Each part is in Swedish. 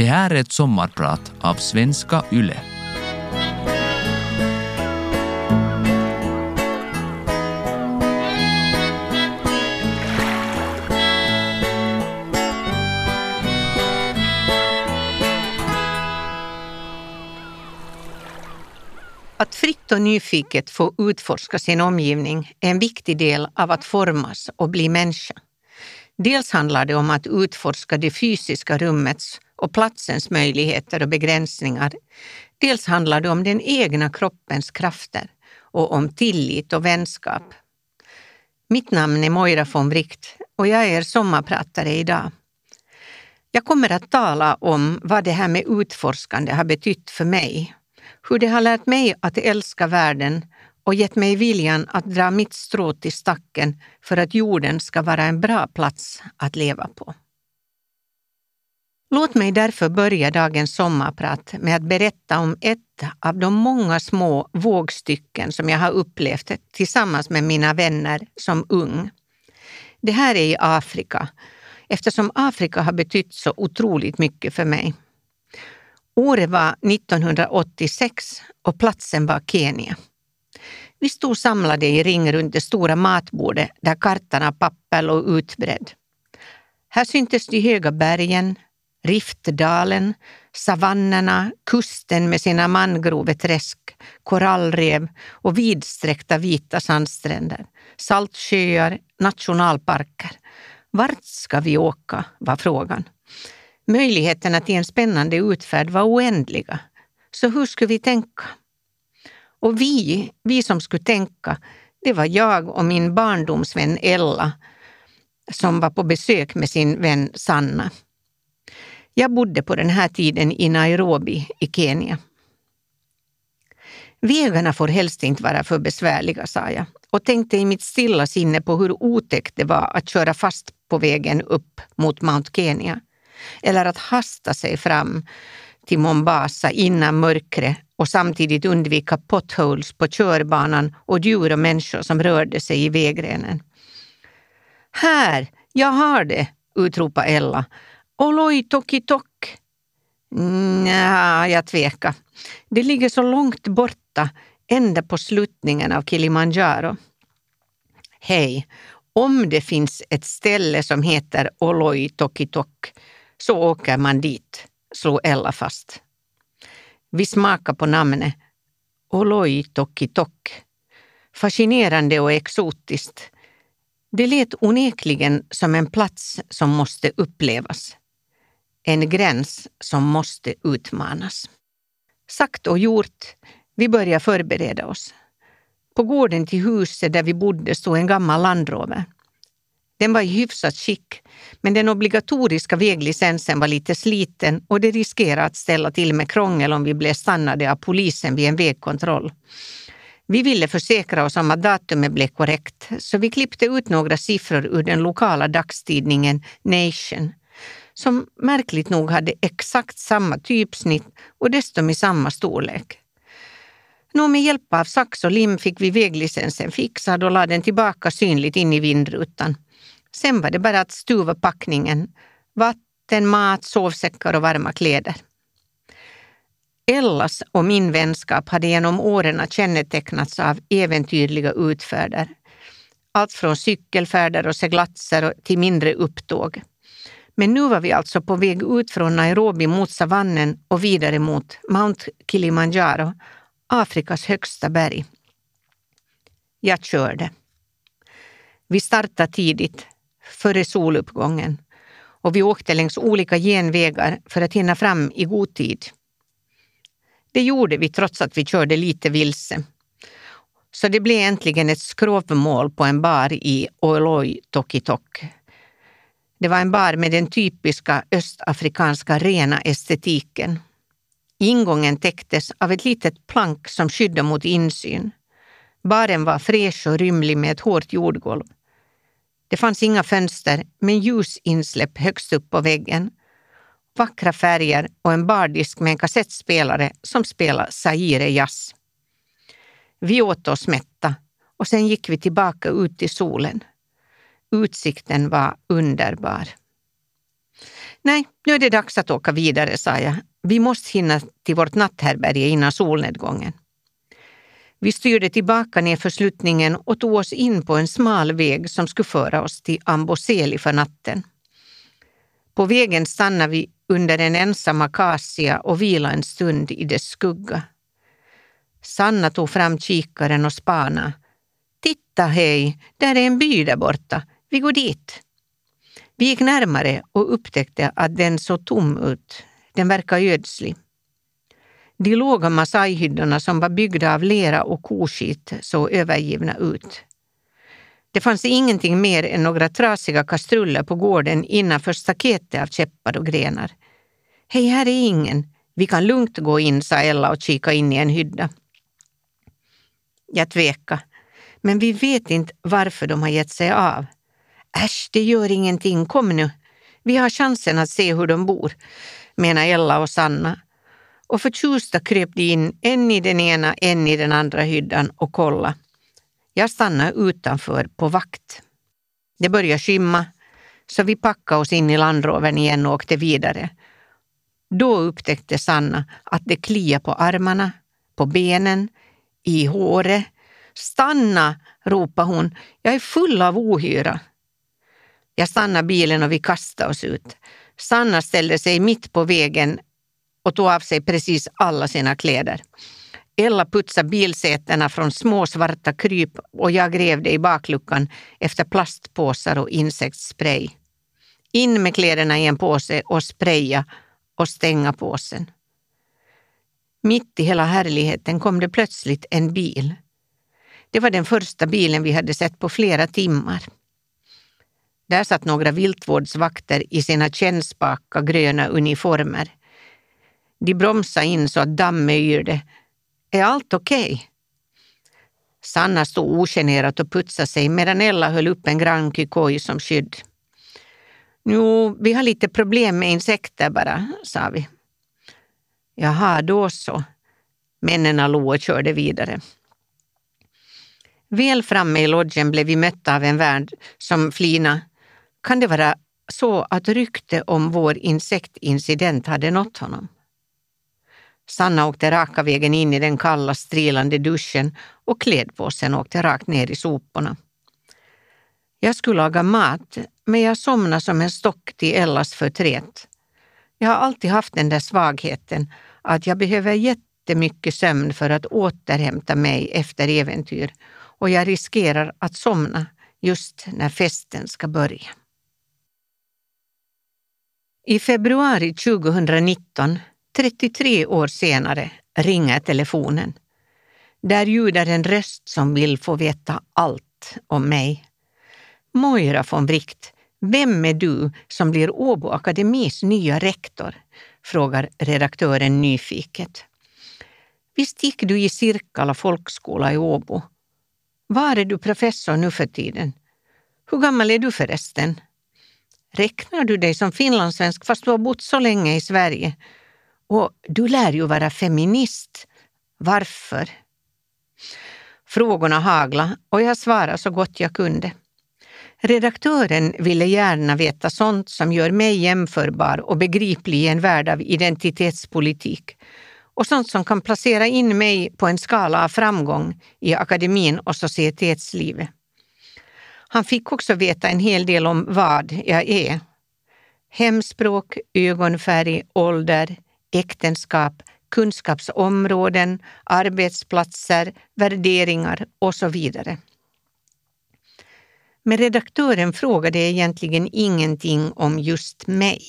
Det här är ett sommarprat av Svenska Yle. Att fritt och nyfiket få utforska sin omgivning är en viktig del av att formas och bli människa. Dels handlar det om att utforska det fysiska rummets och platsens möjligheter och begränsningar. Dels handlar det om den egna kroppens krafter och om tillit och vänskap. Mitt namn är Moira von Wright och jag är er sommarpratare idag. Jag kommer att tala om vad det här med utforskande har betytt för mig hur det har lärt mig att älska världen och gett mig viljan att dra mitt strå till stacken för att jorden ska vara en bra plats att leva på. Låt mig därför börja dagens sommarprat med att berätta om ett av de många små vågstycken som jag har upplevt tillsammans med mina vänner som ung. Det här är i Afrika, eftersom Afrika har betytt så otroligt mycket för mig. Året var 1986 och platsen var Kenya. Vi stod samlade i ring runt det stora matbordet där kartan av papper låg utbredd. Här syntes de höga bergen, Riftdalen, savannerna, kusten med sina mangroveträsk, korallrev och vidsträckta vita sandstränder, saltsjöar, nationalparker. Vart ska vi åka? var frågan. Möjligheterna till en spännande utfärd var oändliga. Så hur skulle vi tänka? Och vi, vi som skulle tänka, det var jag och min barndomsvän Ella som var på besök med sin vän Sanna. Jag bodde på den här tiden i Nairobi i Kenya. Vägarna får helst inte vara för besvärliga, sa jag och tänkte i mitt stilla sinne på hur otäckt det var att köra fast på vägen upp mot Mount Kenya eller att hasta sig fram till Mombasa innan mörkret och samtidigt undvika potholes på körbanan och djur och människor som rörde sig i vägrenen. Här, jag har det, utropade Ella. Oloi toki tok. Nja, jag tvekar. Det ligger så långt borta, ända på sluttningen av Kilimanjaro. Hej, om det finns ett ställe som heter Oloi toki tok så åker man dit, slog Ella fast. Vi smakade på namnet Oloi Toki Tok. Fascinerande och exotiskt. Det lät onekligen som en plats som måste upplevas. En gräns som måste utmanas. Sagt och gjort, vi började förbereda oss. På gården till huset där vi bodde stod en gammal landrover. Den var i hyfsat skick, men den obligatoriska väglicensen var lite sliten och det riskerade att ställa till med krångel om vi blev stannade av polisen vid en vägkontroll. Vi ville försäkra oss om att datumet blev korrekt, så vi klippte ut några siffror ur den lokala dagstidningen Nation, som märkligt nog hade exakt samma typsnitt och dessutom i samma storlek. Nå, med hjälp av sax och lim fick vi väglicensen fixad och lade den tillbaka synligt in i vindrutan. Sen var det bara att stuva packningen. Vatten, mat, sovsäckar och varma kläder. Ellas och min vänskap hade genom åren kännetecknats av äventyrliga utfärder. Allt från cykelfärder och seglatser till mindre upptåg. Men nu var vi alltså på väg ut från Nairobi mot savannen och vidare mot Mount Kilimanjaro, Afrikas högsta berg. Jag körde. Vi startade tidigt, före soluppgången och vi åkte längs olika genvägar för att hinna fram i god tid. Det gjorde vi trots att vi körde lite vilse. Så det blev äntligen ett skrovmål på en bar i Oloy Tokitok. Det var en bar med den typiska östafrikanska rena estetiken. Ingången täcktes av ett litet plank som skyddade mot insyn. Baren var fräsch och rymlig med ett hårt jordgolv. Det fanns inga fönster, men ljusinsläpp högst upp på väggen. Vackra färger och en bardisk med en kassettspelare som spelade Zaire Jazz. Vi åt oss mätta och sen gick vi tillbaka ut i solen. Utsikten var underbar. Nej, nu är det dags att åka vidare, sa jag. Vi måste hinna till vårt natthärbärge innan solnedgången. Vi styrde tillbaka nerför sluttningen och tog oss in på en smal väg som skulle föra oss till Amboseli för natten. På vägen stannade vi under en ensam akacia och vilade en stund i dess skugga. Sanna tog fram kikaren och spana. Titta hej, där är en by där borta. Vi går dit. Vi gick närmare och upptäckte att den såg tom ut. Den verkade ödslig. De låga masajhyddorna som var byggda av lera och koskit såg övergivna ut. Det fanns ingenting mer än några trasiga kastruller på gården innanför staketet av käppar och grenar. Hej, här är ingen. Vi kan lugnt gå in, sa Ella och kika in i en hydda. Jag tvekade, men vi vet inte varför de har gett sig av. Äsch, det gör ingenting, kom nu. Vi har chansen att se hur de bor, menar Ella och Sanna. Och förtjusta kröp de in, en i den ena, en i den andra hyddan och kolla. Jag stannade utanför på vakt. Det började skymma, så vi packade oss in i landrovern igen och åkte vidare. Då upptäckte Sanna att det kliade på armarna, på benen, i håret. Stanna, ropade hon. Jag är full av ohyra. Jag stannade bilen och vi kastade oss ut. Sanna ställde sig mitt på vägen och tog av sig precis alla sina kläder. Ella putsade bilsätena från små svarta kryp och jag grävde i bakluckan efter plastpåsar och insektsspray. In med kläderna i en påse och spraya och stänga påsen. Mitt i hela härligheten kom det plötsligt en bil. Det var den första bilen vi hade sett på flera timmar. Där satt några viltvårdsvakter i sina kännspaka gröna uniformer. De bromsade in så att dammet yrde. Är allt okej? Okay? Sanna stod ogenerat och putsade sig medan Ella höll upp en grann Kykoi som skydd. Jo, vi har lite problem med insekter bara, sa vi. Jaha, då så. Männen lo och körde vidare. Väl framme i lodgen blev vi mötta av en värd som flina. Kan det vara så att rykte om vår insektincident hade nått honom? Sanna åkte raka vägen in i den kalla, strilande duschen och klädpåsen åkte rakt ner i soporna. Jag skulle laga mat, men jag somnade som en stock till Ellas förtret. Jag har alltid haft den där svagheten att jag behöver jättemycket sömn för att återhämta mig efter äventyr och jag riskerar att somna just när festen ska börja. I februari 2019 33 år senare ringer telefonen. Där ljuder en röst som vill få veta allt om mig. Moira von Wright, vem är du som blir Åbo Akademis nya rektor? frågar redaktören nyfiket. Visst gick du i Sirkala folkskola i Åbo? Var är du professor nu för tiden? Hur gammal är du förresten? Räknar du dig som finlandssvensk fast du har bott så länge i Sverige? Och du lär ju vara feminist. Varför? Frågorna hagla och jag svarade så gott jag kunde. Redaktören ville gärna veta sånt som gör mig jämförbar och begriplig i en värld av identitetspolitik och sånt som kan placera in mig på en skala av framgång i akademin och societetslivet. Han fick också veta en hel del om vad jag är. Hemspråk, ögonfärg, ålder, äktenskap, kunskapsområden, arbetsplatser, värderingar och så vidare. Men redaktören frågade egentligen ingenting om just mig.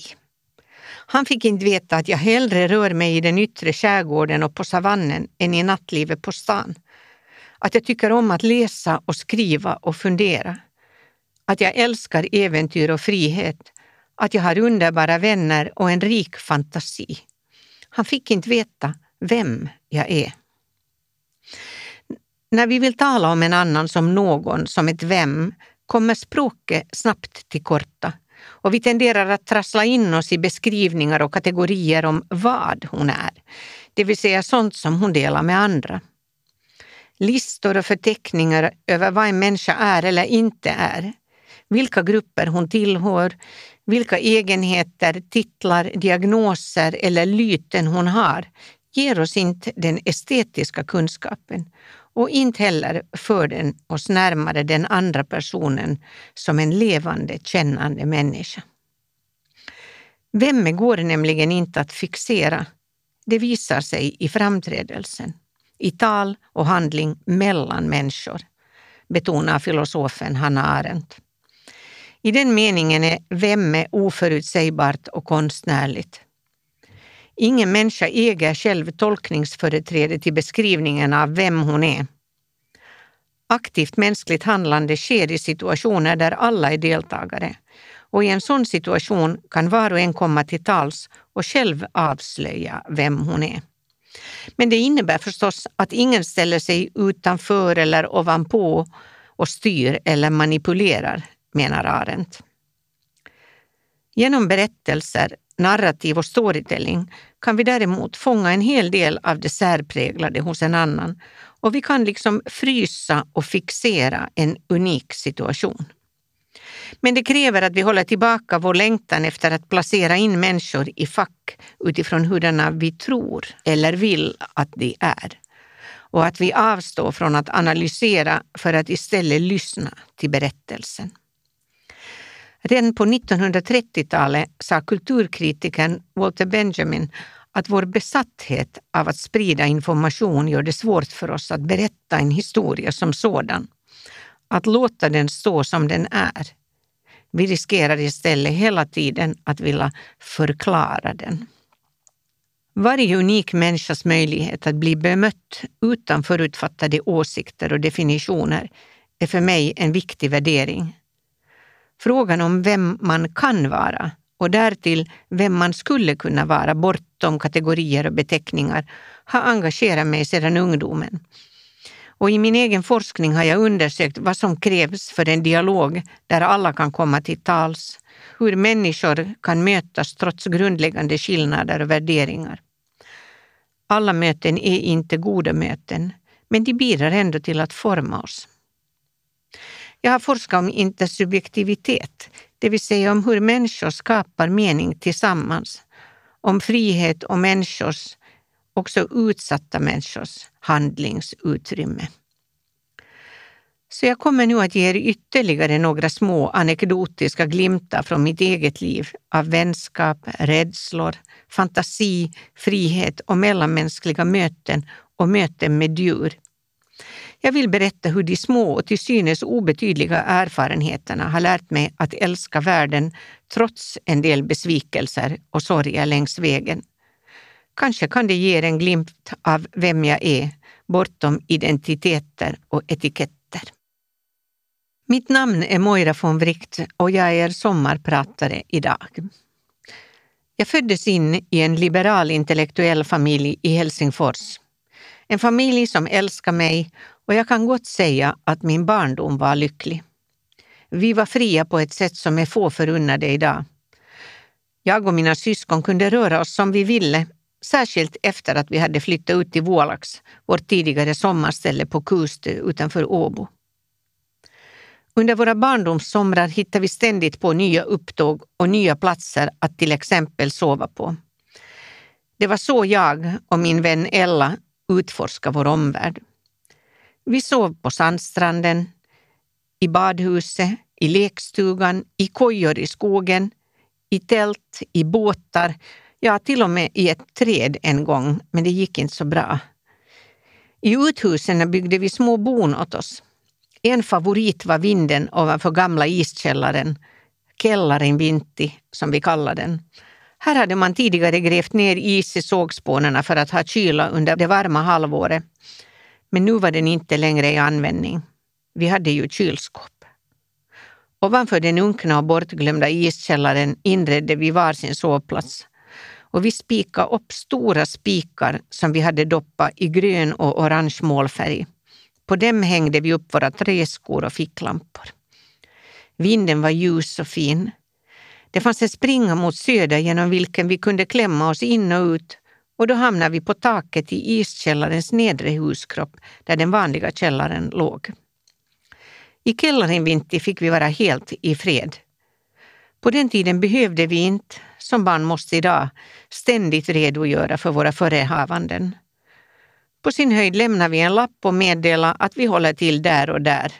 Han fick inte veta att jag hellre rör mig i den yttre skärgården och på savannen än i nattlivet på stan. Att jag tycker om att läsa och skriva och fundera. Att jag älskar äventyr och frihet. Att jag har underbara vänner och en rik fantasi. Han fick inte veta vem jag är. När vi vill tala om en annan som någon, som ett vem, kommer språket snabbt till korta och vi tenderar att trassla in oss i beskrivningar och kategorier om vad hon är, det vill säga sånt som hon delar med andra. Listor och förteckningar över vad en människa är eller inte är, vilka grupper hon tillhör, vilka egenheter, titlar, diagnoser eller lyten hon har ger oss inte den estetiska kunskapen och inte heller för den oss närmare den andra personen som en levande, kännande människa. Vemme går nämligen inte att fixera. Det visar sig i framträdelsen, i tal och handling mellan människor, betonar filosofen Hanna Arendt. I den meningen är vemme oförutsägbart och konstnärligt. Ingen människa äger själv tolkningsföreträde till beskrivningen av vem hon är. Aktivt mänskligt handlande sker i situationer där alla är deltagare och i en sån situation kan var och en komma till tals och själv avslöja vem hon är. Men det innebär förstås att ingen ställer sig utanför eller ovanpå och styr eller manipulerar, menar Arendt. Genom berättelser, narrativ och storytelling kan vi däremot fånga en hel del av det särpräglade hos en annan och vi kan liksom frysa och fixera en unik situation. Men det kräver att vi håller tillbaka vår längtan efter att placera in människor i fack utifrån hurdana vi tror eller vill att de är. Och att vi avstår från att analysera för att istället lyssna till berättelsen. Redan på 1930-talet sa kulturkritikern Walter Benjamin att vår besatthet av att sprida information gör det svårt för oss att berätta en historia som sådan. Att låta den stå som den är. Vi riskerar istället hela tiden att vilja förklara den. Varje unik människas möjlighet att bli bemött utan förutfattade åsikter och definitioner är för mig en viktig värdering. Frågan om vem man kan vara och därtill vem man skulle kunna vara bortom kategorier och beteckningar har engagerat mig sedan ungdomen. Och i min egen forskning har jag undersökt vad som krävs för en dialog där alla kan komma till tals, hur människor kan mötas trots grundläggande skillnader och värderingar. Alla möten är inte goda möten, men de bidrar ändå till att forma oss. Jag har forskat om intersubjektivitet, det vill säga om hur människor skapar mening tillsammans, om frihet och människors, också utsatta människors, handlingsutrymme. Så jag kommer nu att ge er ytterligare några små anekdotiska glimtar från mitt eget liv av vänskap, rädslor, fantasi, frihet och mellanmänskliga möten och möten med djur jag vill berätta hur de små och till synes obetydliga erfarenheterna har lärt mig att älska världen trots en del besvikelser och sorger längs vägen. Kanske kan det ge er en glimt av vem jag är, bortom identiteter och etiketter. Mitt namn är Moira von Wright och jag är sommarpratare idag. Jag föddes in i en liberal intellektuell familj i Helsingfors. En familj som älskar mig och jag kan gott säga att min barndom var lycklig. Vi var fria på ett sätt som är få förunnade idag. Jag och mina syskon kunde röra oss som vi ville, särskilt efter att vi hade flyttat ut till Vålax, vårt tidigare sommarställe på Kustö utanför Åbo. Under våra barndomssomrar hittade vi ständigt på nya upptåg och nya platser att till exempel sova på. Det var så jag och min vän Ella utforskade vår omvärld. Vi sov på sandstranden, i badhuset, i lekstugan, i kojor i skogen, i tält, i båtar, ja till och med i ett träd en gång, men det gick inte så bra. I uthusen byggde vi små bon åt oss. En favorit var vinden ovanför gamla iskällaren, Kellarin Vinti som vi kallade den. Här hade man tidigare grävt ner is i sågspånen för att ha kyla under det varma halvåret. Men nu var den inte längre i användning. Vi hade ju kylskåp. Ovanför den unkna och bortglömda iskällaren inredde vi varsin sovplats och vi spikade upp stora spikar som vi hade doppat i grön och orange målfärg. På dem hängde vi upp våra träskor och ficklampor. Vinden var ljus och fin. Det fanns en springa mot söder genom vilken vi kunde klämma oss in och ut och då hamnade vi på taket i iskällarens nedre huskropp där den vanliga källaren låg. I källaren vinter fick vi vara helt i fred. På den tiden behövde vi inte, som barn måste idag, ständigt redogöra för våra förehavanden. På sin höjd lämnar vi en lapp och meddelar att vi håller till där och där.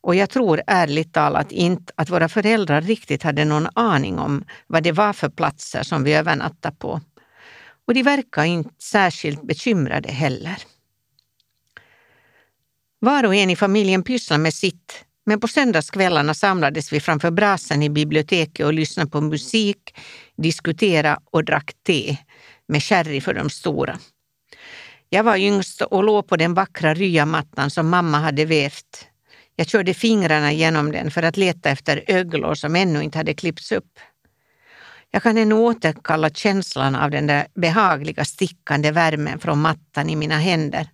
Och jag tror ärligt talat inte att våra föräldrar riktigt hade någon aning om vad det var för platser som vi övernattade på. Och de verkar inte särskilt bekymrade heller. Var och en i familjen pysslade med sitt, men på söndagskvällarna samlades vi framför brasan i biblioteket och lyssnade på musik, diskuterade och drack te med sherry för de stora. Jag var yngst och låg på den vackra ryamattan som mamma hade vävt. Jag körde fingrarna genom den för att leta efter öglor som ännu inte hade klippts upp. Jag kan ännu återkalla känslan av den där behagliga stickande värmen från mattan i mina händer.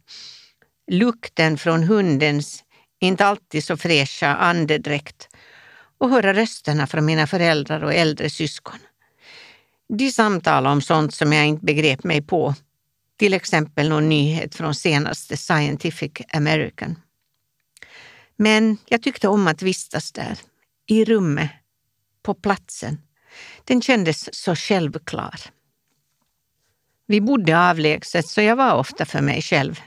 Lukten från hundens inte alltid så fräscha andedräkt och höra rösterna från mina föräldrar och äldre syskon. De samtalade om sånt som jag inte begrep mig på till exempel någon nyhet från senaste Scientific American. Men jag tyckte om att vistas där, i rummet, på platsen. Den kändes så självklar. Vi bodde avlägset så jag var ofta för mig själv.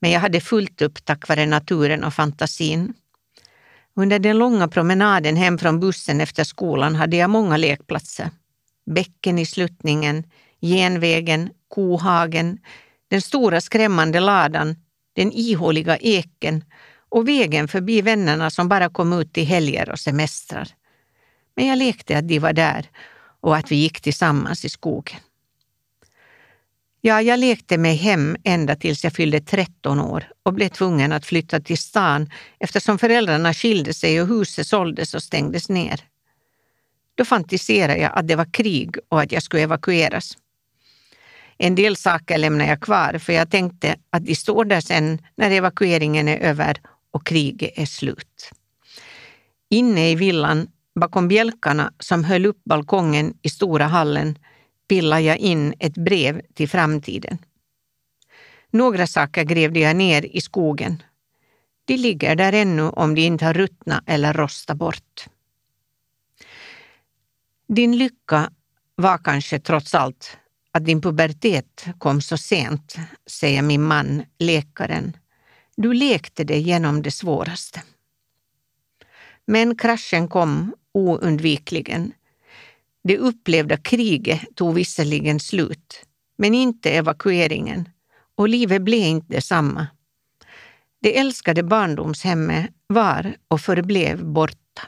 Men jag hade fullt upp tack vare naturen och fantasin. Under den långa promenaden hem från bussen efter skolan hade jag många lekplatser. Bäcken i sluttningen, genvägen, kohagen, den stora skrämmande ladan, den ihåliga eken och vägen förbi vännerna som bara kom ut till helger och semestrar. Men jag lekte att de var där och att vi gick tillsammans i skogen. Ja, jag lekte mig hem ända tills jag fyllde 13 år och blev tvungen att flytta till stan eftersom föräldrarna skilde sig och huset såldes och stängdes ner. Då fantiserade jag att det var krig och att jag skulle evakueras. En del saker lämnade jag kvar för jag tänkte att de står där sen när evakueringen är över och kriget är slut. Inne i villan, bakom bjälkarna som höll upp balkongen i stora hallen, pillade jag in ett brev till framtiden. Några saker grävde jag ner i skogen. De ligger där ännu om de inte har ruttnat eller rostat bort. Din lycka var kanske trots allt att din pubertet kom så sent, säger min man, läkaren. Du lekte dig genom det svåraste. Men kraschen kom oundvikligen. Det upplevda kriget tog visserligen slut, men inte evakueringen och livet blev inte detsamma. Det älskade barndomshemmet var och förblev borta.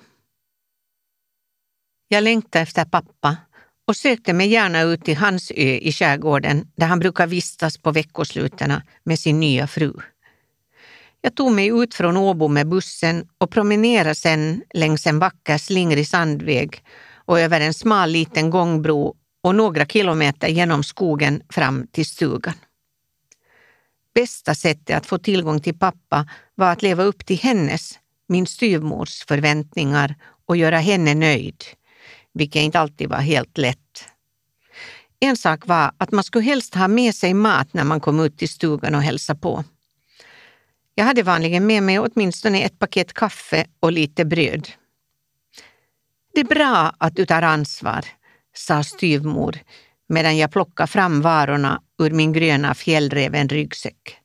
Jag längtade efter pappa och sökte mig gärna ut till hans ö i skärgården där han brukar vistas på veckoslutena med sin nya fru. Jag tog mig ut från Åbo med bussen och promenerade sen längs en vacker slingrig sandväg och över en smal liten gångbro och några kilometer genom skogen fram till stugan. Bästa sättet att få tillgång till pappa var att leva upp till hennes, min styvmors, förväntningar och göra henne nöjd vilket inte alltid var helt lätt. En sak var att man skulle helst ha med sig mat när man kom ut till stugan och hälsade på. Jag hade vanligen med mig åtminstone ett paket kaffe och lite bröd. Det är bra att du tar ansvar, sa styvmor medan jag plockade fram varorna ur min gröna fjällräven ryggsäck.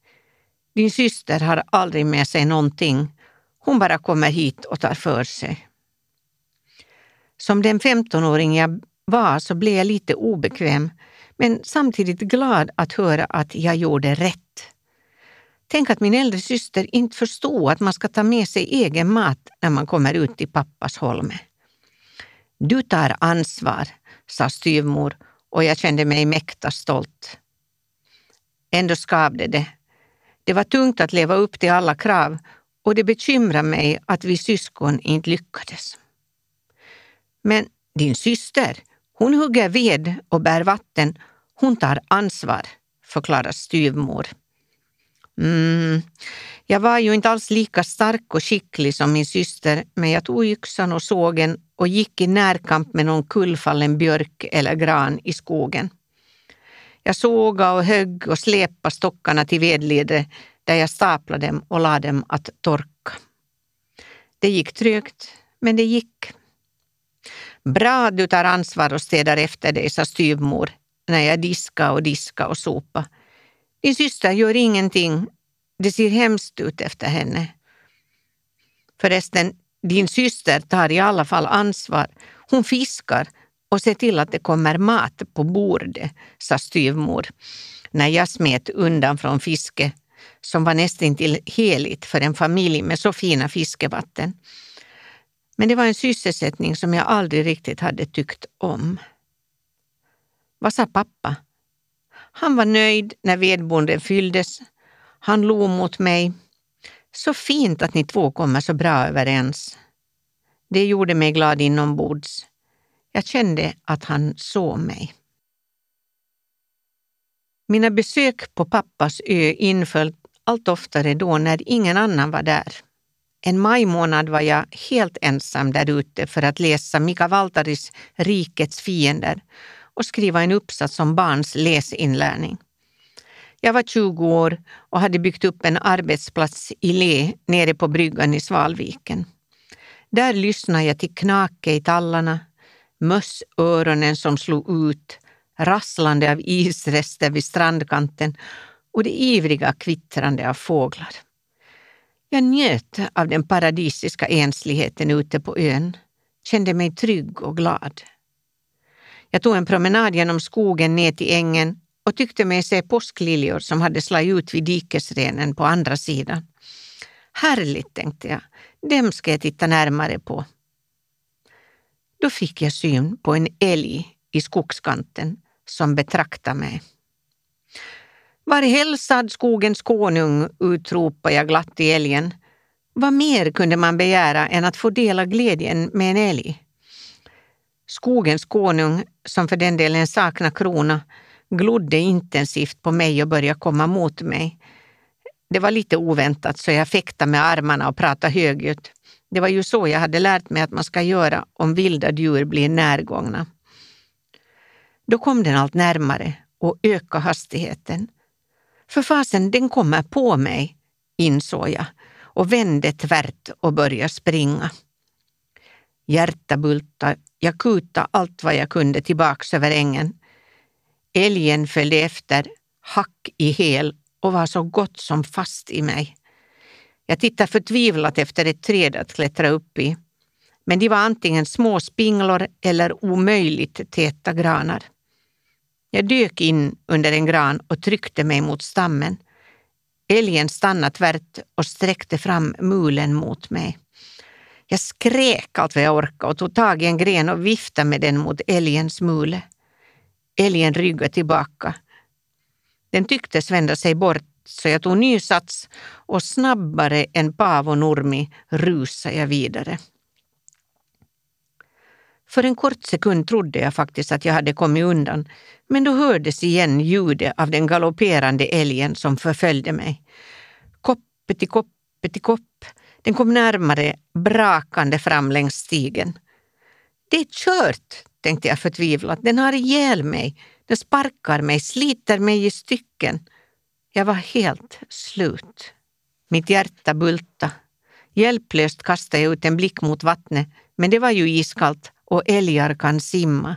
Din syster har aldrig med sig någonting. Hon bara kommer hit och tar för sig. Som den 15-åring jag var så blev jag lite obekväm, men samtidigt glad att höra att jag gjorde rätt. Tänk att min äldre syster inte förstod att man ska ta med sig egen mat när man kommer ut till pappas holme. Du tar ansvar, sa styvmor och jag kände mig mäkta stolt. Ändå skavde det. Det var tungt att leva upp till alla krav och det bekymrar mig att vi syskon inte lyckades. Men din syster, hon hugger ved och bär vatten. Hon tar ansvar, förklarar styvmor. Mm, jag var ju inte alls lika stark och skicklig som min syster, men jag tog yxan och sågen och gick i närkamp med någon kullfallen björk eller gran i skogen. Jag sågade och högg och släpade stockarna till vedledet där jag staplade dem och lade dem att torka. Det gick trögt, men det gick. Bra du tar ansvar och städar efter dig, sa styvmor när jag diska och diska och sopa. Din syster gör ingenting. Det ser hemskt ut efter henne. Förresten, din syster tar i alla fall ansvar. Hon fiskar och ser till att det kommer mat på bordet, sa styvmor när jag smet undan från fiske som var nästintill heligt för en familj med så fina fiskevatten. Men det var en sysselsättning som jag aldrig riktigt hade tyckt om. Vad sa pappa? Han var nöjd när vedbonden fylldes. Han log mot mig. Så fint att ni två kommer så bra överens. Det gjorde mig glad inombords. Jag kände att han såg mig. Mina besök på pappas ö inföll allt oftare då när ingen annan var där. En majmånad var jag helt ensam där ute för att läsa Mika Valtaris Rikets fiender och skriva en uppsats om barns läsinlärning. Jag var 20 år och hade byggt upp en arbetsplats i Le nere på bryggan i Svalviken. Där lyssnade jag till knake i tallarna, mössöronen som slog ut, rasslande av isrester vid strandkanten och det ivriga kvittrande av fåglar. Jag njöt av den paradisiska ensligheten ute på ön, kände mig trygg och glad. Jag tog en promenad genom skogen ner till ängen och tyckte mig se påskliljor som hade slagit ut vid dikesrenen på andra sidan. Härligt, tänkte jag. Dem ska jag titta närmare på. Då fick jag syn på en älg i skogskanten som betraktade mig. Var hälsad skogens konung, utropade jag glatt i älgen. Vad mer kunde man begära än att få dela glädjen med en älg? Skogens konung, som för den delen saknar krona, glodde intensivt på mig och började komma mot mig. Det var lite oväntat så jag fäktade med armarna och pratade högljutt. Det var ju så jag hade lärt mig att man ska göra om vilda djur blir närgångna. Då kom den allt närmare och ökade hastigheten. För fasen, den kommer på mig, insåg jag och vände tvärt och började springa. Hjärta bulta, jag kutade allt vad jag kunde tillbaks över ängen. Älgen följde efter, hack i häl och var så gott som fast i mig. Jag tittade förtvivlat efter ett träd att klättra upp i. Men de var antingen små spinglor eller omöjligt täta granar. Jag dök in under en gran och tryckte mig mot stammen. Älgen stannade tvärt och sträckte fram mulen mot mig. Jag skrek allt vad jag orkade och tog tag i en gren och viftade med den mot älgens mule. Älgen ryggade tillbaka. Den tycktes vända sig bort så jag tog ny sats och snabbare än Paavo Nurmi rusade jag vidare. För en kort sekund trodde jag faktiskt att jag hade kommit undan, men då hördes igen ljudet av den galopperande älgen som förföljde mig. Koppeti-koppeti-koppet den kom närmare, brakande fram längs stigen. Det är kört, tänkte jag förtvivlat. Den har ihjäl mig. Den sparkar mig, sliter mig i stycken. Jag var helt slut. Mitt hjärta bulta. Hjälplöst kastade jag ut en blick mot vattnet, men det var ju iskallt och älgar kan simma.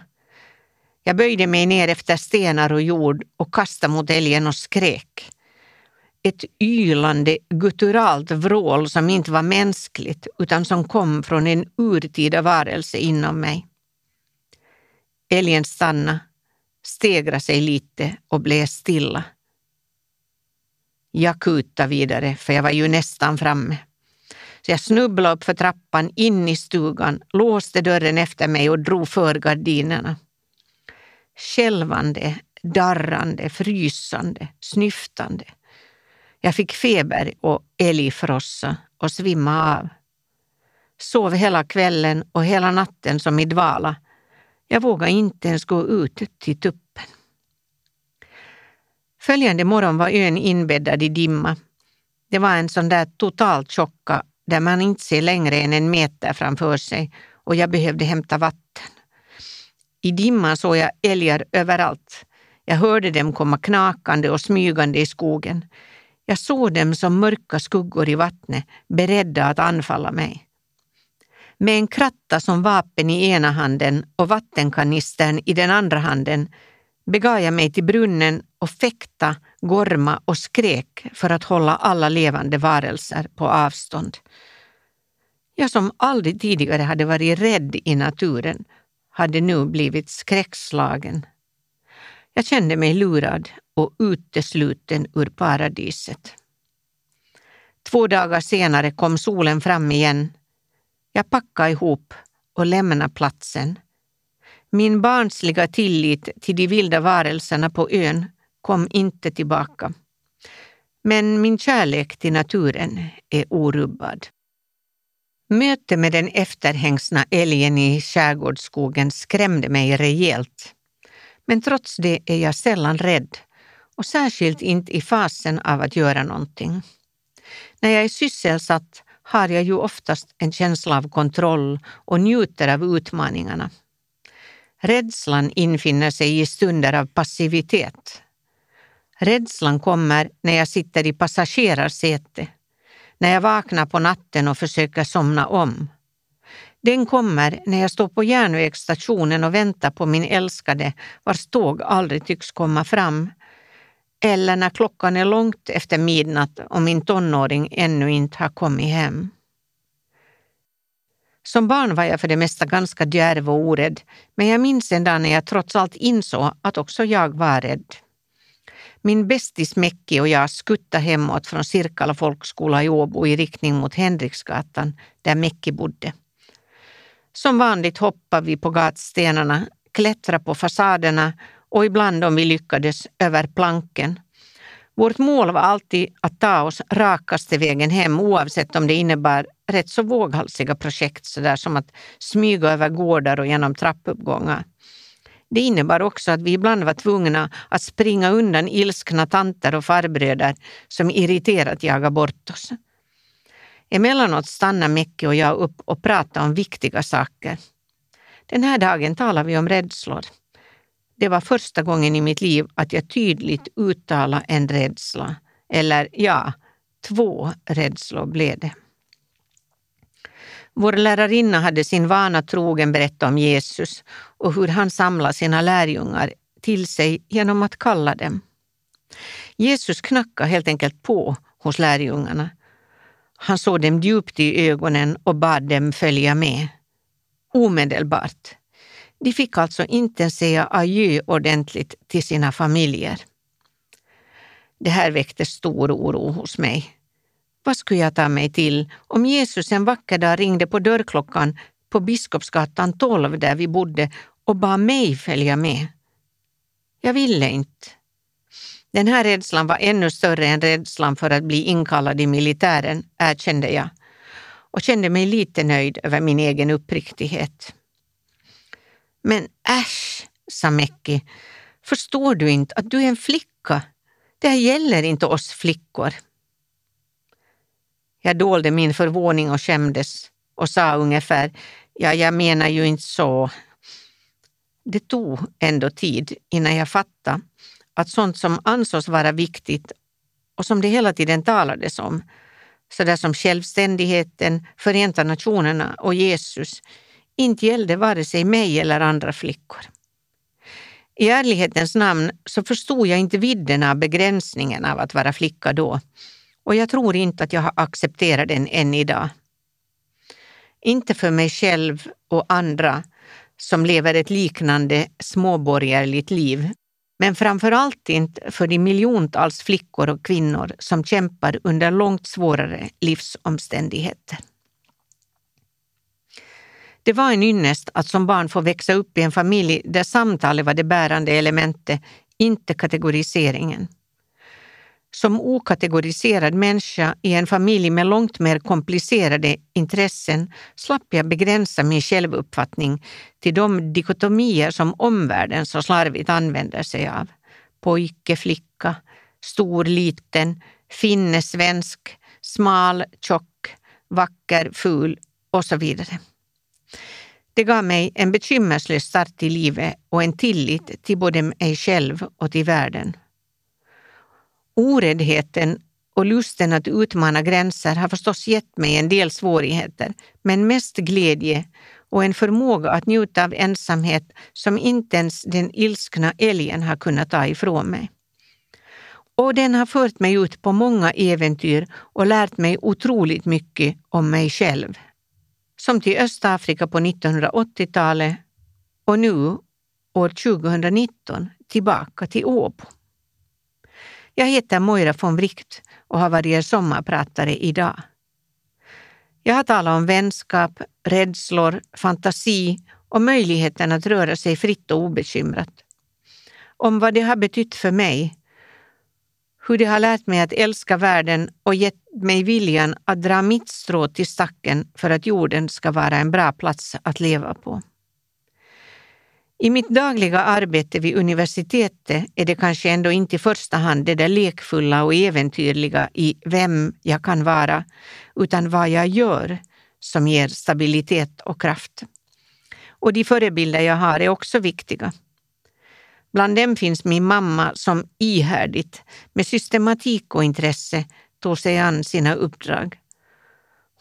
Jag böjde mig ner efter stenar och jord och kastade mot älgen och skrek. Ett ylande, gutturalt vrål som inte var mänskligt utan som kom från en urtida varelse inom mig. Älgen stannade, stegrade sig lite och blev stilla. Jag kutade vidare, för jag var ju nästan framme. Så jag snubblade upp för trappan in i stugan, låste dörren efter mig och drog för gardinerna. Skälvande, darrande, frysande, snyftande. Jag fick feber och älgfrossa och svimma av. Sov hela kvällen och hela natten som i dvala. Jag vågade inte ens gå ut till tuppen. Följande morgon var ön inbäddad i dimma. Det var en sån där totalt tjocka där man inte ser längre än en meter framför sig och jag behövde hämta vatten. I dimman såg jag älgar överallt. Jag hörde dem komma knakande och smygande i skogen. Jag såg dem som mörka skuggor i vattnet, beredda att anfalla mig. Med en kratta som vapen i ena handen och vattenkanistern i den andra handen begav jag mig till brunnen och fäkta, gorma och skrek för att hålla alla levande varelser på avstånd. Jag som aldrig tidigare hade varit rädd i naturen hade nu blivit skräckslagen. Jag kände mig lurad och utesluten ur paradiset. Två dagar senare kom solen fram igen. Jag packade ihop och lämnade platsen. Min barnsliga tillit till de vilda varelserna på ön kom inte tillbaka. Men min kärlek till naturen är orubbad. Mötet med den efterhängsna älgen i skärgårdsskogen skrämde mig rejält. Men trots det är jag sällan rädd och särskilt inte i fasen av att göra någonting. När jag är sysselsatt har jag ju oftast en känsla av kontroll och njuter av utmaningarna. Rädslan infinner sig i stunder av passivitet. Rädslan kommer när jag sitter i passagerarsäte, när jag vaknar på natten och försöker somna om. Den kommer när jag står på järnvägsstationen och väntar på min älskade vars tåg aldrig tycks komma fram. Eller när klockan är långt efter midnatt och min tonåring ännu inte har kommit hem. Som barn var jag för det mesta ganska djärv och orädd, men jag minns en dag när jag trots allt insåg att också jag var rädd. Min bästis Mecki och jag skuttade hemåt från Sirkala folkskola i Åbo i riktning mot Henriksgatan, där Mecki bodde. Som vanligt hoppade vi på gatstenarna, klättrade på fasaderna och ibland om vi lyckades över planken. Vårt mål var alltid att ta oss rakaste vägen hem oavsett om det innebar rätt så våghalsiga projekt sådär som att smyga över gårdar och genom trappuppgångar. Det innebar också att vi ibland var tvungna att springa undan ilskna tanter och farbröder som irriterat jagade bort oss. Emellanåt stannar Mecke och jag upp och pratar om viktiga saker. Den här dagen talar vi om rädslor. Det var första gången i mitt liv att jag tydligt uttalade en rädsla. Eller ja, två rädslor blev det. Vår lärarinna hade sin vana trogen berättat om Jesus och hur han samlade sina lärjungar till sig genom att kalla dem. Jesus knackade helt enkelt på hos lärjungarna. Han såg dem djupt i ögonen och bad dem följa med. Omedelbart. De fick alltså inte säga adjö ordentligt till sina familjer. Det här väckte stor oro hos mig. Vad skulle jag ta mig till om Jesus en vacker dag ringde på dörrklockan på Biskopsgatan 12 där vi bodde och bad mig följa med? Jag ville inte. Den här rädslan var ännu större än rädslan för att bli inkallad i militären, erkände jag och kände mig lite nöjd över min egen uppriktighet. Men äsch, sa Mekki, förstår du inte att du är en flicka? Det här gäller inte oss flickor. Jag dolde min förvåning och skämdes och sa ungefär, ja, jag menar ju inte så. Det tog ändå tid innan jag fattade att sånt som ansågs vara viktigt och som det hela tiden talades om, sådär som självständigheten, Förenta Nationerna och Jesus, inte gällde vare sig mig eller andra flickor. I ärlighetens namn så förstod jag inte vidden av begränsningen av att vara flicka då och jag tror inte att jag har accepterat den än idag. Inte för mig själv och andra som lever ett liknande småborgerligt liv, men framför allt inte för de miljontals flickor och kvinnor som kämpar under långt svårare livsomständigheter. Det var en ynnest att som barn få växa upp i en familj där samtalet var det bärande elementet, inte kategoriseringen. Som okategoriserad människa i en familj med långt mer komplicerade intressen slapp jag begränsa min självuppfattning till de dikotomier som omvärlden så slarvigt använder sig av. Pojke, flicka, stor, liten, finne, svensk, smal, tjock, vacker, ful och så vidare. Det gav mig en bekymmerslös start i livet och en tillit till både mig själv och till världen. Oräddheten och lusten att utmana gränser har förstås gett mig en del svårigheter, men mest glädje och en förmåga att njuta av ensamhet som inte ens den ilskna älgen har kunnat ta ifrån mig. Och den har fört mig ut på många äventyr och lärt mig otroligt mycket om mig själv. Som till Östafrika på 1980-talet och nu, år 2019, tillbaka till Åbo. Jag heter Moira von Wright och har varit er sommarpratare idag. Jag har talat om vänskap, rädslor, fantasi och möjligheten att röra sig fritt och obekymrat. Om vad det har betytt för mig, hur det har lärt mig att älska världen och gett mig viljan att dra mitt strå till stacken för att jorden ska vara en bra plats att leva på. I mitt dagliga arbete vid universitetet är det kanske ändå inte i första hand det där lekfulla och äventyrliga i vem jag kan vara, utan vad jag gör som ger stabilitet och kraft. Och de förebilder jag har är också viktiga. Bland dem finns min mamma som ihärdigt, med systematik och intresse, tog sig an sina uppdrag.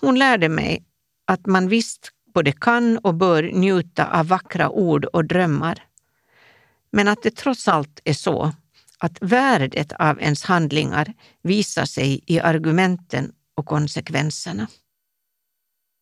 Hon lärde mig att man visst både kan och bör njuta av vackra ord och drömmar. Men att det trots allt är så att värdet av ens handlingar visar sig i argumenten och konsekvenserna.